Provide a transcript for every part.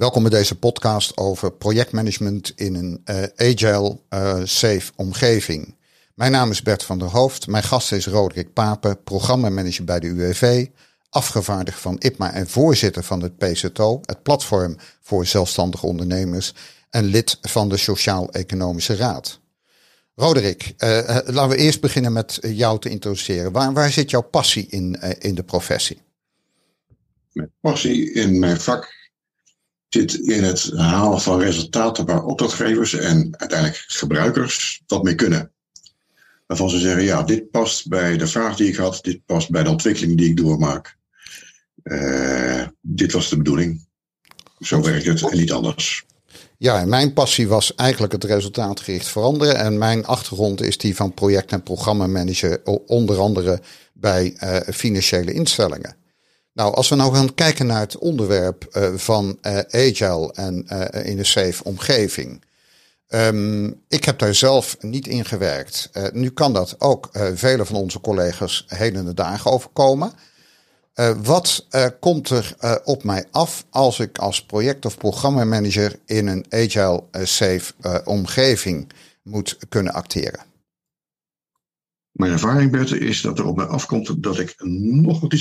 Welkom bij deze podcast over projectmanagement in een uh, agile, uh, safe omgeving. Mijn naam is Bert van der Hoofd. Mijn gast is Roderick Papen, programmamanager bij de UWV, afgevaardigd van IPMA en voorzitter van het PZO, het platform voor zelfstandige ondernemers, en lid van de Sociaal-Economische Raad. Roderick, uh, laten we eerst beginnen met jou te introduceren. Waar, waar zit jouw passie in, in de professie? Mijn passie in mijn vak zit in het halen van resultaten waar opdrachtgevers en uiteindelijk gebruikers wat mee kunnen. Waarvan ze zeggen, ja, dit past bij de vraag die ik had, dit past bij de ontwikkeling die ik doormaak. Uh, dit was de bedoeling. Zo werkt het en niet anders. Ja, en mijn passie was eigenlijk het resultaatgericht veranderen. En mijn achtergrond is die van project- en programmamanager, onder andere bij uh, financiële instellingen. Nou, als we nou gaan kijken naar het onderwerp uh, van uh, agile en uh, in een safe omgeving. Um, ik heb daar zelf niet in gewerkt. nu kan dat ook vele van onze collega's heden dagen overkomen. wat komt er op mij af als ik als project- of programmamanager in een agile safe omgeving moet kunnen acteren? Mijn ervaring, Bert, is dat er op mij afkomt dat ik nog wat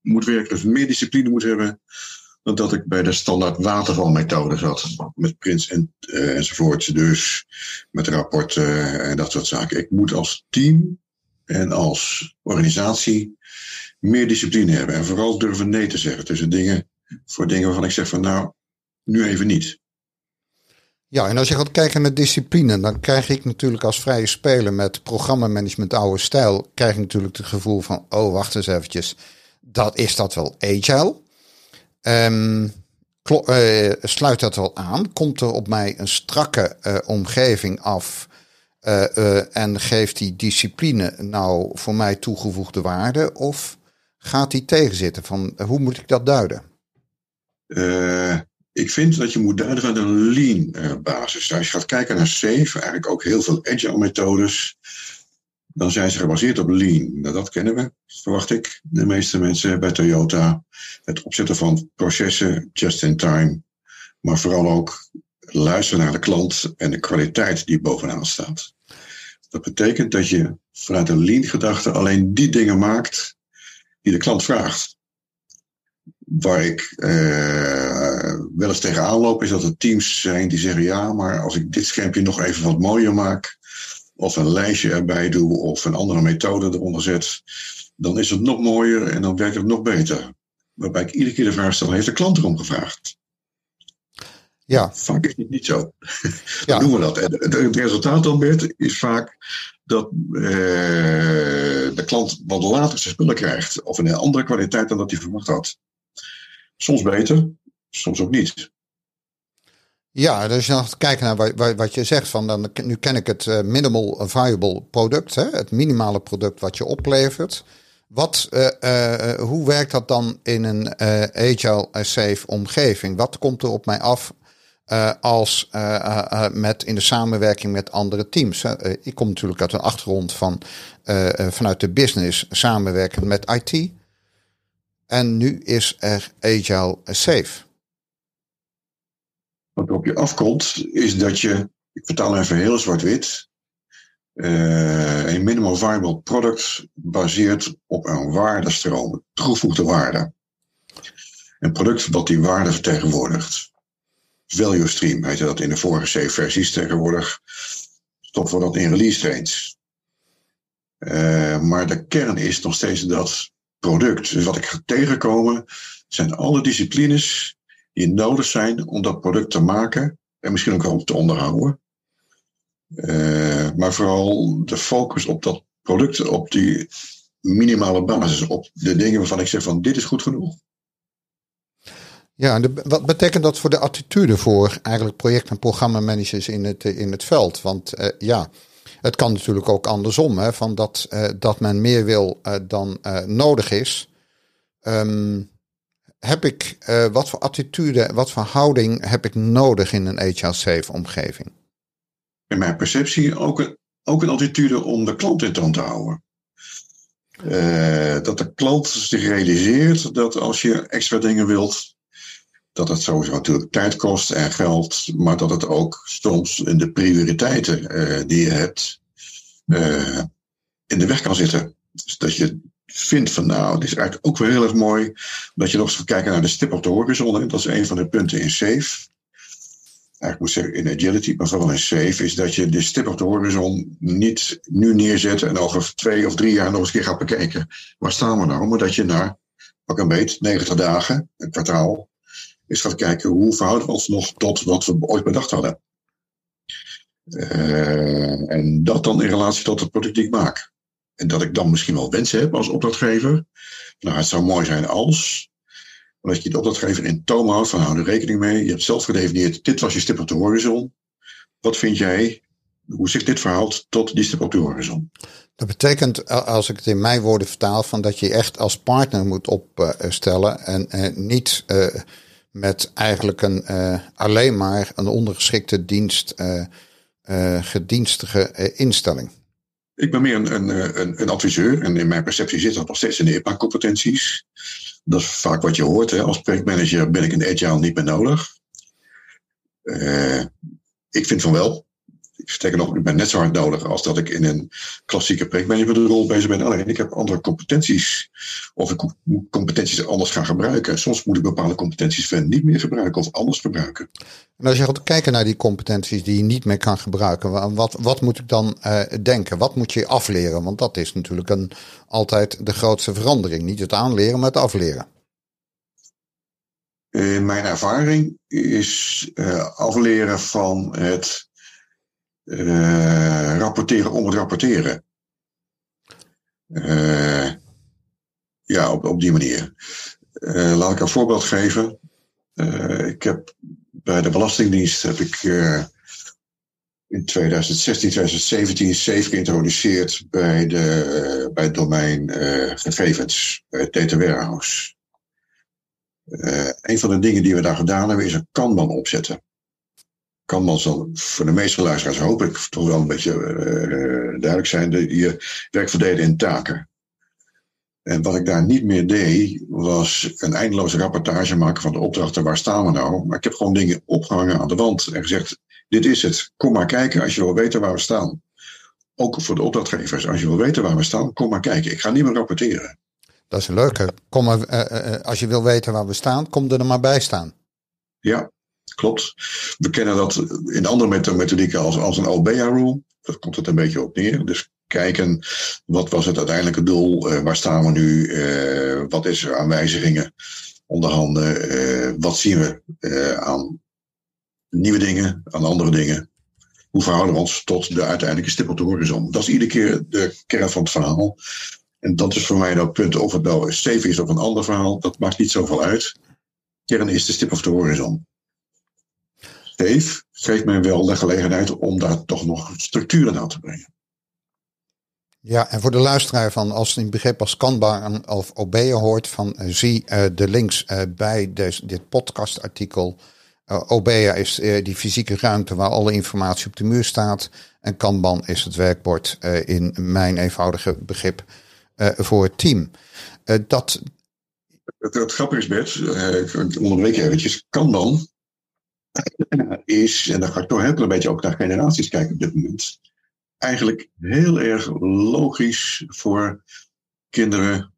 moet werken, dus meer discipline moet hebben, dan dat ik bij de standaard watervalmethode zat. Met prints en, uh, enzovoort. Dus met rapporten en dat soort zaken. Ik moet als team en als organisatie meer discipline hebben. En vooral durven nee te zeggen tussen dingen, voor dingen waarvan ik zeg van nou, nu even niet. Ja, en als je gaat kijken naar discipline, dan krijg ik natuurlijk als vrije speler met programmamanagement oude stijl, krijg ik natuurlijk het gevoel van, oh, wacht eens eventjes, dat is dat wel agile? Um, sluit dat wel aan? Komt er op mij een strakke uh, omgeving af uh, en geeft die discipline nou voor mij toegevoegde waarde? Of gaat die tegenzitten? Van, hoe moet ik dat duiden? Ik vind dat je moet duiden van een lean uh, basis. Als je gaat kijken naar SAFe, eigenlijk ook heel veel agile methodes, dan zijn ze gebaseerd op lean. Nou, dat kennen we, verwacht ik, de meeste mensen bij Toyota. Het opzetten van processen just in time, maar vooral ook luisteren naar de klant en de kwaliteit die bovenaan staat. Dat betekent dat je vanuit een lean gedachte alleen die dingen maakt die de klant vraagt waar ik uh, wel eens tegenaan loop, is dat er teams zijn die zeggen: ja, maar als ik dit schermpje nog even wat mooier maak, of een lijstje erbij doe, of een andere methode eronder zet, dan is het nog mooier en dan werkt het nog beter. Waarbij ik iedere keer de vraag stel: heeft de klant erom gevraagd? Ja. Vaak is het niet zo. Ja. doen we dat. En het resultaat dan, Bert, is vaak dat uh, de klant wat later zijn spullen krijgt. Of in een andere kwaliteit dan dat hij verwacht had. Soms beter, soms ook niet. Ja, dus je nog kijken naar wat, je zegt van dan, nu ken ik het uh, minimal viable product, hè, het minimale product wat je oplevert. Wat, uh, uh, hoe werkt dat dan in een agile safe omgeving? Wat komt er op mij af als met in de samenwerking met andere teams? ik kom natuurlijk uit een achtergrond van vanuit de business samenwerken met IT. En nu is er Agile Safe. Wat op je afkomt, is dat je, ik vertaal even heel zwart-wit, uh, een minimal viable product baseert op een waardestroom, toegevoegde waarde. Een product wat die waarde vertegenwoordigt. Value stream heette dat in de vorige C-versies tegenwoordig. Stoppen we dat in release trains. Uh, maar de kern is nog steeds dat product. Dus wat ik ga tegenkomen zijn alle disciplines die nodig zijn om dat product te maken en misschien ook wel te onderhouden. Uh, maar vooral de focus op dat product, op die minimale basis, op de dingen waarvan ik zeg van dit is goed genoeg. Ja, de, wat betekent dat voor de attitude voor eigenlijk project- en programmamanagers in het, in het veld? Want uh, ja, het kan natuurlijk ook andersom, hè, van dat, uh, dat men meer wil dan nodig is. Um, heb ik, wat voor attitude, wat voor houding heb ik nodig in een HR-safe omgeving? In mijn perceptie ook een, ook een attitude om de klant in toon te houden. dat de klant zich realiseert dat als je extra dingen wilt, dat het sowieso natuurlijk tijd kost en geld, maar dat het ook soms in de prioriteiten uh, die je hebt in de weg kan zitten. Dus dat je vindt van nou, dit is eigenlijk ook wel heel erg mooi, dat je nog eens gaat kijken naar de stip op de horizon. Dat is een van de punten in SAFE. Eigenlijk moet zeggen in agility, maar vooral in SAFE, is dat je de stip op de horizon niet nu neerzet en over twee of drie jaar nog eens gaat bekijken. Waar staan we nou? Maar dat je na, pak een beet, 90 dagen, een kwartaal, is gaat kijken hoe verhouden we ons nog tot wat we ooit bedacht hadden. Uh, en dat dan in relatie tot het product die ik maak. En dat ik dan misschien wel wensen heb als opdrachtgever. Nou, het zou mooi zijn als. Dat je de opdrachtgever in toom houdt van hou er rekening mee. Je hebt zelf gedefinieerd, dit was je stip op de horizon. Wat vind jij, hoe zich dit verhoudt tot die stip op de horizon? Dat betekent, als ik het in mijn woorden vertaal, van dat je echt als partner moet opstellen en, en niet uh, met eigenlijk een, uh, alleen maar een ondergeschikte dienst, gedienstige instelling. Ik ben meer een, een, een, adviseur en in mijn perceptie zit dat nog steeds in de IPA-competenties. Dat is vaak wat je hoort. Hè. Als projectmanager ben ik in agile niet meer nodig. ik vind van wel. Sterker nog, ik ben net zo hard nodig als dat ik in een klassieke projectmanagementrol bezig ben. Alleen ik heb andere competenties. Of ik moet competenties anders gaan gebruiken. Soms moet ik bepaalde competenties niet meer gebruiken of anders gebruiken. En als je gaat kijken naar die competenties die je niet meer kan gebruiken, wat, wat moet ik dan uh, denken? Wat moet je afleren? Want dat is natuurlijk een, altijd de grootste verandering. Niet het aanleren, maar het afleren. In mijn ervaring is uh, afleren van het uh, rapporteren om het rapporteren. Uh, ja, op, op die manier. Uh, laat ik een voorbeeld geven. ik heb bij de Belastingdienst heb ik in 2016, 2017 SAFE geïntroduceerd bij, de, bij het domein gegevens, bij het Warehouse. een van de dingen die we daar gedaan hebben is een Kanban opzetten kan dan zo voor de meeste luisteraars hoop ik toch wel een beetje uh, duidelijk zijn. Dat je werk verdelen in taken. En wat ik daar niet meer deed, was een eindeloze rapportage maken van de opdrachten. Waar staan we nou? Maar ik heb gewoon dingen opgehangen aan de wand en gezegd: Dit is het. Kom maar kijken als je wil weten waar we staan. Ook voor de opdrachtgevers. Als je wil weten waar we staan, kom maar kijken. Ik ga niet meer rapporteren. Dat is een leuke. Kom maar, uh, als je wil weten waar we staan, kom er, er maar bij staan. Ja, klopt. We kennen dat in andere methodieken als, als een OBEA-rule. Dat komt het een beetje op neer. Dus kijken, wat was het uiteindelijke doel? Uh, waar staan we nu? Uh, wat is er aan wijzigingen onderhanden? Uh, wat zien we aan nieuwe dingen, aan andere dingen? Hoe verhouden we ons tot de uiteindelijke stip op de horizon? Dat is iedere keer de kern van het verhaal. En dat is voor mij dat punt, of het nou safe is of een ander verhaal, dat maakt niet zoveel uit. Kern is de stip op de horizon. Dave geeft mij wel de gelegenheid om daar toch nog structuren aan te brengen. Ja, en voor de luisteraar van als een begrip als Kanban of OBEA hoort, van uh, zie uh, de links uh, bij dit podcastartikel. OBEA is die fysieke ruimte waar alle informatie op de muur staat. En Kanban is het werkbord in mijn eenvoudige begrip voor het team. dat... Het, het grappige is, Bert, ik onderbreek eventjes, Kanban is, en dan ga ik toch heel een beetje ook naar generaties kijken op dit moment, eigenlijk heel erg logisch voor kinderen,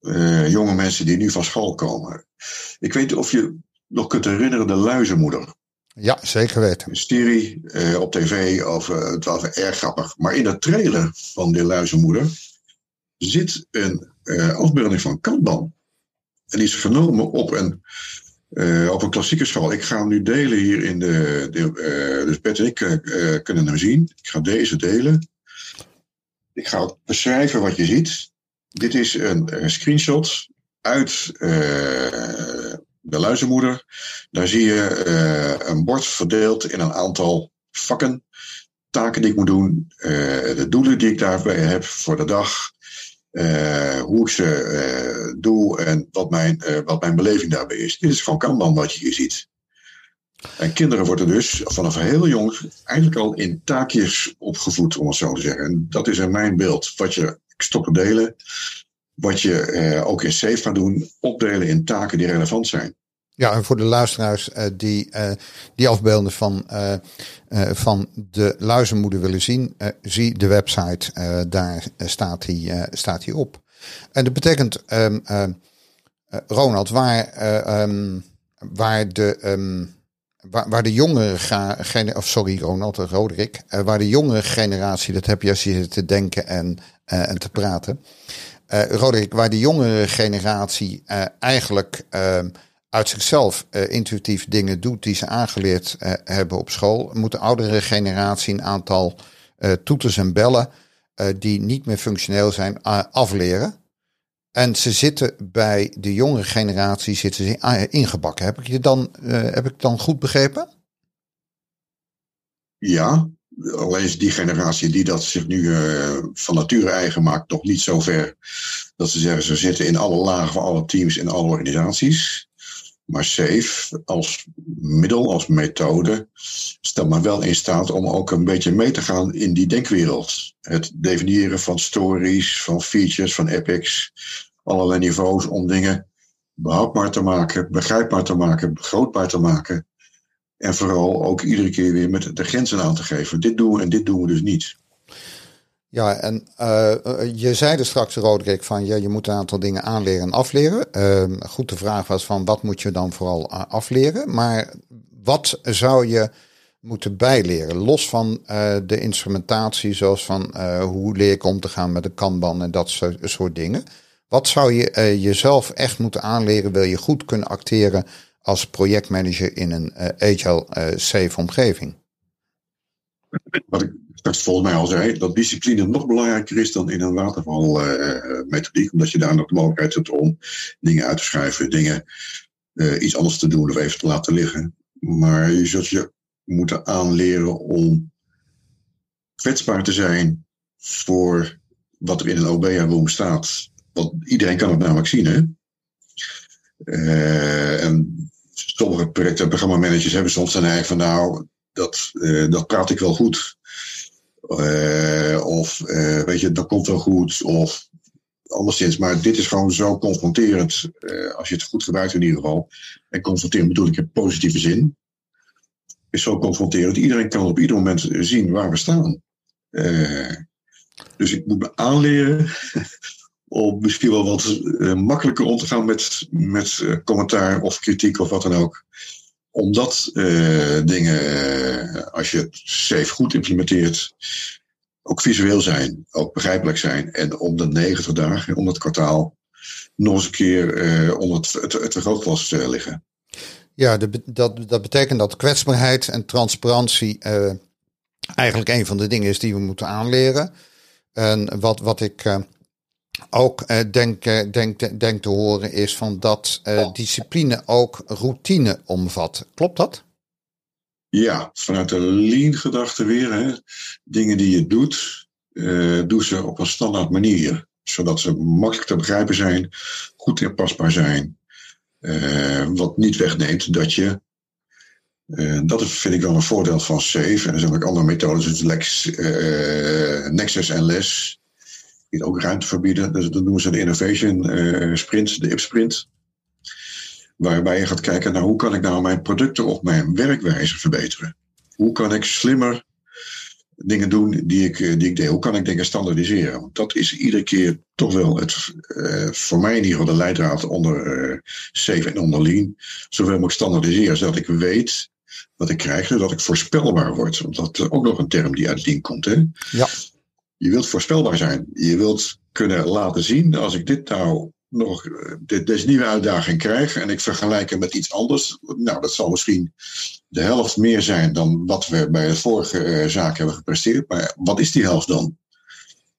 uh, jonge mensen die nu van school komen. Ik weet niet of je nog kunt herinneren de luizenmoeder. Ja, zeker weten. Een serie uh, op tv, over, het was erg grappig. Maar in de trailer van de luizenmoeder zit een uh, afbeelding van Kanban. En die is genomen op een uh, op een klassieke school. Ik ga hem nu delen hier in de. de uh, dus Bert en ik uh, kunnen hem zien. Ik ga deze delen. Ik ga beschrijven wat je ziet. Dit is een, een screenshot uit de luizenmoeder. Daar zie je een bord verdeeld in een aantal vakken. Taken die ik moet doen. de doelen die ik daarbij heb voor de dag. Uh, hoe ik ze uh, doe en wat mijn, uh, wat mijn beleving daarbij is. Dit is gewoon Kanban wat je hier ziet. En kinderen worden dus vanaf heel jong eigenlijk al in taakjes opgevoed, om het zo te zeggen. En dat is in mijn beeld wat je stoppen delen, wat je ook in safe gaat doen, opdelen in taken die relevant zijn. Ja, en voor de luisteraars uh, die uh, die afbeelden van, uh, van de luizenmoeder willen zien, zie de website, daar staat die, staat die op. En dat betekent, um, Ronald, waar, um, waar de. Um, waar, waar de jongere generatie, of sorry Ronald, Roderick, waar de jongere generatie, dat heb je als je te denken en, en te praten. Roderick, waar de jongere generatie eigenlijk uit zichzelf uh, intuïtief dingen doet die ze aangeleerd uh, hebben op school, moet de oudere generatie een aantal uh, toeters en bellen die niet meer functioneel zijn afleren. En ze zitten bij de jongere generatie zitten ze ingebakken. Heb ik je dan, heb ik dan goed begrepen? Ja, alleen is die generatie die dat zich nu van nature eigen maakt, nog niet zo ver dat ze zeggen ze zitten in alle lagen van alle teams in alle organisaties. Maar SAFE als middel, als methode, stelt me wel in staat om ook een beetje mee te gaan in die denkwereld. Het definiëren van stories, van features, van epics, allerlei niveaus om dingen behapbaar te maken, begrijpbaar te maken, grootbaar te maken. En vooral ook iedere keer weer met de grenzen aan te geven. Dit doen we en dit doen we dus niet. Ja, en uh, je zei er straks, Roderick, van ja, je moet een aantal dingen aanleren en afleren. Uh, goed, de vraag was van wat moet je dan vooral afleren? Maar wat zou je moeten bijleren? Los van de instrumentatie, zoals van hoe leer ik om te gaan met de kanban en dat soort, soort dingen. Wat zou je jezelf echt moeten aanleren? Wil je goed kunnen acteren als projectmanager in een agile safe omgeving? Wat ik dat volgens mij al zei, dat discipline nog belangrijker is dan in een watervalmethodiek. Uh, omdat je daar nog de mogelijkheid hebt om dingen uit te schrijven, dingen uh, iets anders te doen of even te laten liggen. Maar je zult je moeten aanleren om kwetsbaar te zijn voor wat er in een OB-room staat. Want iedereen kan het namelijk zien, hè? Uh, en sommige projecten, programmamanagers hebben soms dan eigenlijk van nou, dat, uh, dat praat ik wel goed. Uh, of uh, weet je, dat komt wel goed. Of anderszins. Maar dit is gewoon zo confronterend. Als je het goed gebruikt in ieder geval. En confronterend bedoel ik in positieve zin. Is zo confronterend. Iedereen kan op ieder moment zien waar we staan. dus ik moet me aanleren. om misschien wel wat makkelijker om te gaan met, met commentaar of kritiek of wat dan ook omdat uh, dingen, uh, als je het safe goed implementeert, ook visueel zijn, ook begrijpelijk zijn. En om de 90 dagen, om het kwartaal, nog eens een keer uh, onder het, het, het vergrootglas liggen. Ja, dat, dat betekent dat kwetsbaarheid en transparantie eigenlijk een van de dingen is die we moeten aanleren. En wat, wat ik ook uh, denk, uh, denk, denk te horen is van dat uh, discipline ook routine omvat. Klopt dat? Ja, vanuit de lean gedachte weer. Hè. Dingen die je doet, doe ze op een standaard manier. Zodat ze makkelijk te begrijpen zijn, goed inpasbaar zijn. wat niet wegneemt dat je dat vind ik wel een voordeel van SAFE. En er zijn ook andere methodes, dus Lex, Nexus en LES ook ruimte verbieden. Dat noemen ze de innovation uh, sprint, de IP-sprint. Waarbij je gaat kijken naar hoe kan ik nou mijn producten of mijn werkwijze verbeteren. Hoe kan ik slimmer dingen doen die ik, eh, die ik deed? Hoe kan ik dingen standaardiseren? Want dat is iedere keer toch wel het, uh, voor mij in ieder geval de leidraad onder uh, en onder Lean. Zoveel mogelijk standaardiseren, zodat ik weet wat ik krijg, zodat ik voorspelbaar word. Want dat is ook nog een term die uit Lean komt. Hè? Ja. Je wilt voorspelbaar zijn. Je wilt kunnen laten zien, als ik dit nou nog, dit, deze nieuwe uitdaging krijg en ik vergelijk het met iets anders, nou, dat zal misschien de helft meer zijn dan wat we bij de vorige uh, zaak hebben gepresteerd. Maar wat is die helft dan?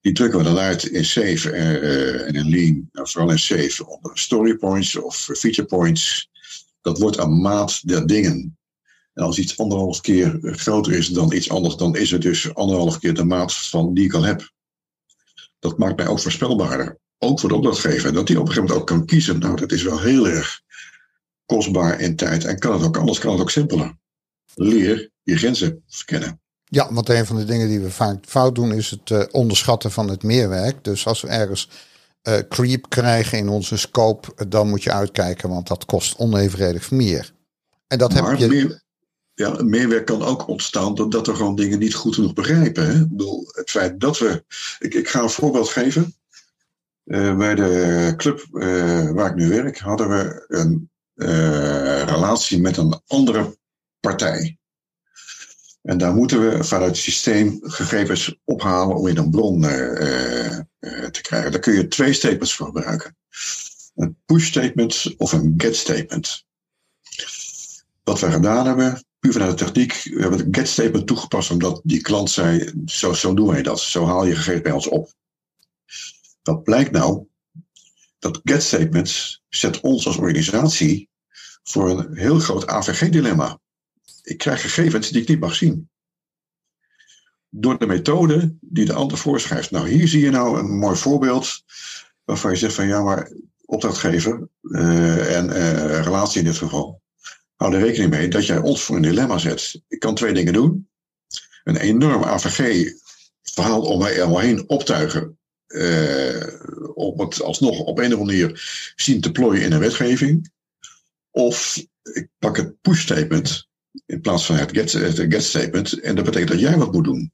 Die drukken we dan uit in Save uh, en in Lean, nou, vooral in Save, onder story points of feature points. Dat wordt een maat der dingen. En als iets anderhalf keer groter is dan iets anders, dan is het dus anderhalf keer de maat van die ik al heb. Dat maakt mij ook voorspelbaarder. Ook voor de opdrachtgever. Dat die op een gegeven moment ook kan kiezen. Nou, dat is wel heel erg kostbaar in tijd. En kan het ook anders, kan het ook simpeler. Leer je grenzen verkennen. Ja, want een van de dingen die we vaak fout doen is het uh, onderschatten van het meerwerk. Dus als we ergens creep krijgen in onze scope, dan moet je uitkijken, want dat kost onevenredig meer. En dat heb je. Meer, ja, meerwerk kan ook ontstaan doordat we gewoon dingen niet goed genoeg begrijpen. Hè? Ik bedoel, het feit dat we. Ik, ik ga een voorbeeld geven. bij de club waar ik nu werk, hadden we een relatie met een andere partij. En daar moeten we vanuit het systeem gegevens ophalen om in een bron te krijgen. Daar kun je twee statements voor gebruiken. Een push statement of een get statement. Wat we gedaan hebben, puur vanuit de techniek, we hebben het get statement toegepast omdat die klant zei, zo, zo doen wij dat. Zo haal je gegevens bij ons op. Wat blijkt nou? Dat get statements zet ons als organisatie voor een heel groot AVG-dilemma ik krijg gegevens die ik niet mag zien. Door de methode die de ander voorschrijft. Nou, hier zie je nou een mooi voorbeeld waarvan je zegt van ja, maar opdrachtgever uh, en uh, relatie in dit geval. Hou er rekening mee dat jij ons voor een dilemma zet. Ik kan twee dingen doen. Een enorm AVG-verhaal om mij heen optuigen. Uh, om het alsnog op een of andere manier zien te plooien in een wetgeving. Of ik pak het push statement in plaats van het get, het get statement. En dat betekent dat jij wat moet doen.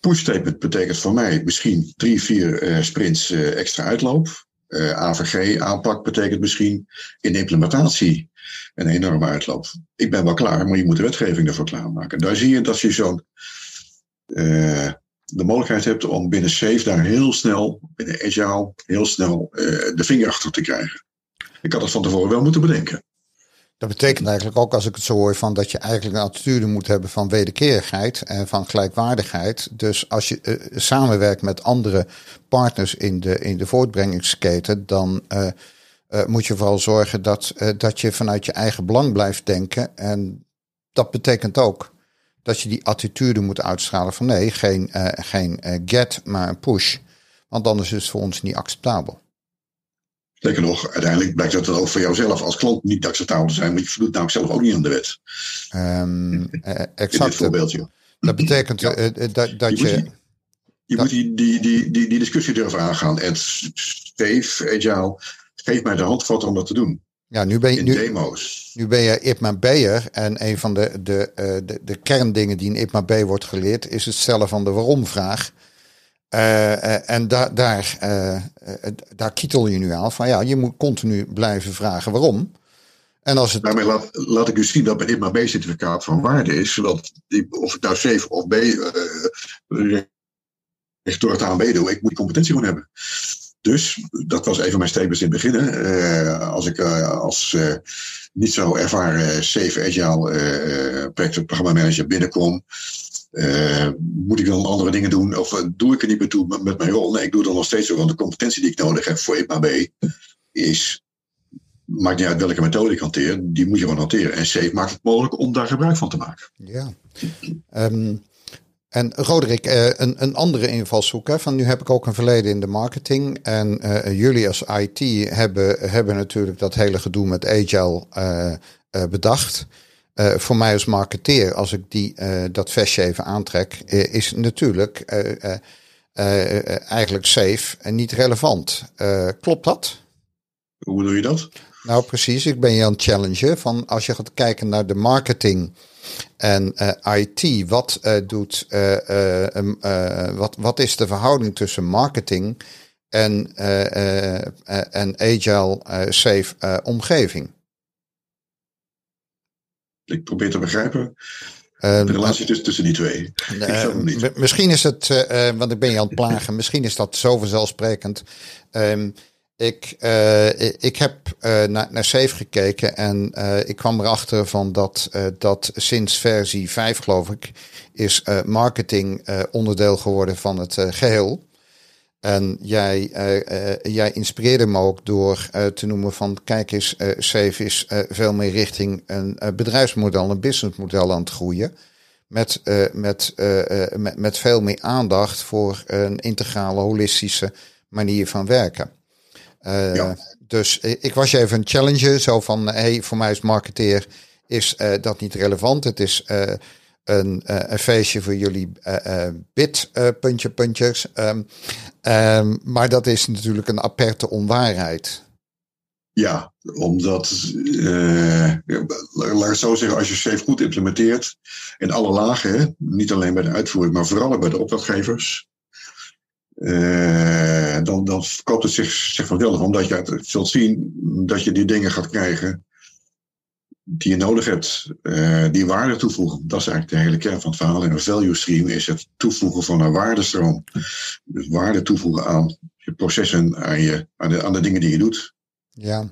Push statement betekent voor mij misschien drie, vier uh, sprints uh, extra uitloop. Uh, eh, AVG aanpak betekent misschien in implementatie een enorme uitloop. Ik ben wel klaar, maar je moet de wetgeving ervoor klaarmaken. Daar zie je dat je zo'n de mogelijkheid hebt om binnen Safe daar heel snel, binnen Agile, heel snel de vinger achter te krijgen. Ik had dat van tevoren wel moeten bedenken. Dat betekent eigenlijk ook, als ik het zo hoor, van dat je eigenlijk een attitude moet hebben van wederkerigheid en van gelijkwaardigheid. Dus als je uh, samenwerkt met andere partners in de, in de voortbrengingsketen, dan uh, moet je vooral zorgen dat, dat je vanuit je eigen belang blijft denken. En dat betekent ook dat je die attitude moet uitstralen van nee, geen, geen get, maar een push. Want anders is het voor ons niet acceptabel. Zeker nog, uiteindelijk blijkt dat het ook voor jouzelf als klant niet acceptabel te zijn, want je voldoet namelijk zelf ook niet aan de wet. Um, exact. In dit voorbeeldje. Dat betekent ja. dat, dat je. Je, moet die, die, die, die, die discussie durven aangaan. En Steve, Agile, geef mij de handvat om dat te doen. Ja, nu ben je, in nu, demo's. Nu ben je IPMA Beyer en een van de, de, de, de kerndingen die in IPMA B wordt geleerd is het stellen van de waarom-vraag. Uh, en da daar, uh, daar kietel je nu aan van ja, je moet continu blijven vragen waarom. En als het... Daarmee laat, laat ik u zien dat mijn IMA B-certificaat van waarde is, zodat die, of ik nou C of B door het ANB doe, ik moet die competentie gewoon hebben. Dus dat was even mijn statements in het begin. Uh, als ik uh, als uh, niet zo ervaren Safe Agile projectprogramma-manager binnenkom, uh, moet ik dan andere dingen doen? Of doe ik er niet meer toe met, mijn rol? Nee, ik doe het dan nog steeds zo. Want de competentie die ik nodig heb voor IPAB is. Maakt niet uit welke methode ik hanteer, die moet je gewoon hanteren. En Safe maakt het mogelijk om daar gebruik van te maken. Ja. Um, en Roderick, uh, een, een andere invalshoek. Hè, van nu heb ik ook een verleden in de marketing. En jullie als IT hebben, hebben natuurlijk dat hele gedoe met Agile bedacht. Uh, voor mij als marketeer, als ik die, dat vestje even aantrek, is natuurlijk eigenlijk safe en niet relevant. klopt dat? Hoe doe je dat? Nou, precies. Ik ben je aan het challengen van als je gaat kijken naar de marketing en IT, wat doet, um, wat, wat is de verhouding tussen marketing en, en agile safe omgeving? ik probeer te begrijpen. Uh, de relatie tussen, tussen die twee. Uh, misschien is het, uh, want ik ben je aan het plagen, misschien is dat zo vanzelfsprekend. Um, ik, ik heb naar, naar Safe gekeken en ik kwam erachter van dat, dat sinds versie 5, geloof ik, is marketing onderdeel geworden van het geheel. En jij, jij inspireerde me ook door te noemen van kijk eens, Safe is veel meer richting een bedrijfsmodel, een businessmodel aan het groeien. Met, met, met, met veel meer aandacht voor een integrale, holistische manier van werken. Ja. Dus ik was je even een challenge, zo van hey, voor mij als marketeer is dat niet relevant. Het is een, een feestje voor jullie bit puntje puntjes. Ehm, ehm, maar dat is natuurlijk een aperte onwaarheid. Ja, omdat, uh, laat ik zo zeggen, als je SAFE goed implementeert, in alle lagen, niet alleen bij de uitvoering, maar vooral bij de opdrachtgevers, uh, dan, dan verkoopt het zich, zich omdat je zult zien dat je die dingen gaat krijgen die je nodig hebt, uh, die waarde toevoegen. Dat is eigenlijk de hele kern van het verhaal. En een value stream is het toevoegen van een waardestroom. Dus waarde toevoegen aan je processen, aan, je, aan, aan de dingen die je doet. Ja,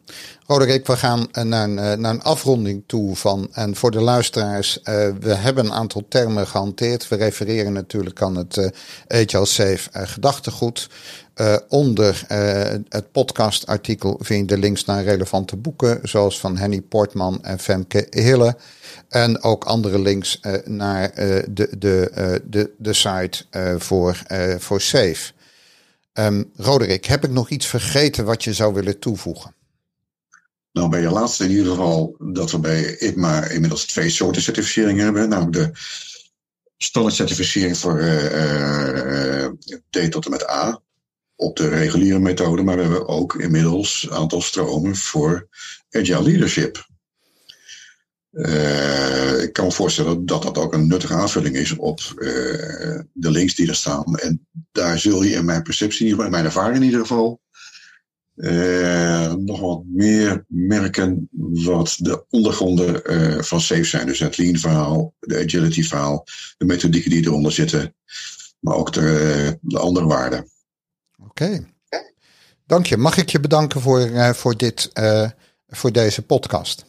Roderick, we gaan eh, naar een, eh, naar een afronding toe van. En voor de luisteraars, uh, we hebben een aantal termen gehanteerd. We refereren natuurlijk aan het uh, Agile Safe uh, gedachtegoed. onder het podcastartikel vind je de links naar relevante boeken, zoals van Henny Portman en Femke Hille. En ook andere links naar de, de, de, de site voor, voor Safe. Um, Roderick, heb ik nog iets vergeten wat je zou willen toevoegen? Nou, bij je laatste in ieder geval dat we bij ITMA inmiddels twee soorten certificeringen hebben. Namelijk de standaardcertificering voor uh, uh, D tot en met A op de reguliere methode. Maar we hebben ook inmiddels een aantal stromen voor Agile Leadership. Uh, ik kan me voorstellen dat dat ook een nuttige aanvulling is op uh, de links die er staan. En daar zul je in mijn perceptie, in mijn ervaring in ieder geval, uh, nog wat meer merken wat de ondergronden van SAFE zijn. Dus het lean verhaal, de agility verhaal, de methodieken die eronder zitten, maar ook de, de andere waarden. Oké. Dank je. Mag ik je bedanken voor, voor, dit, voor deze podcast?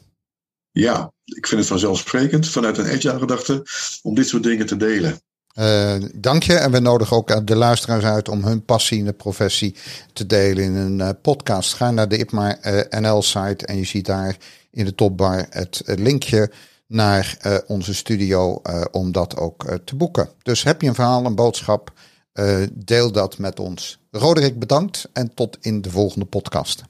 Ja, ik vind het vanzelfsprekend vanuit een agile gedachte om dit soort dingen te delen. Uh, dank je. En we nodigen ook de luisteraars uit om hun passie in de professie te delen in een uh, podcast. Ga naar de IPMA eh, NL site en je ziet daar in de topbar het linkje naar onze studio om dat ook te boeken. Dus heb je een verhaal, een boodschap, deel dat met ons. Roderick, bedankt en tot in de volgende podcast.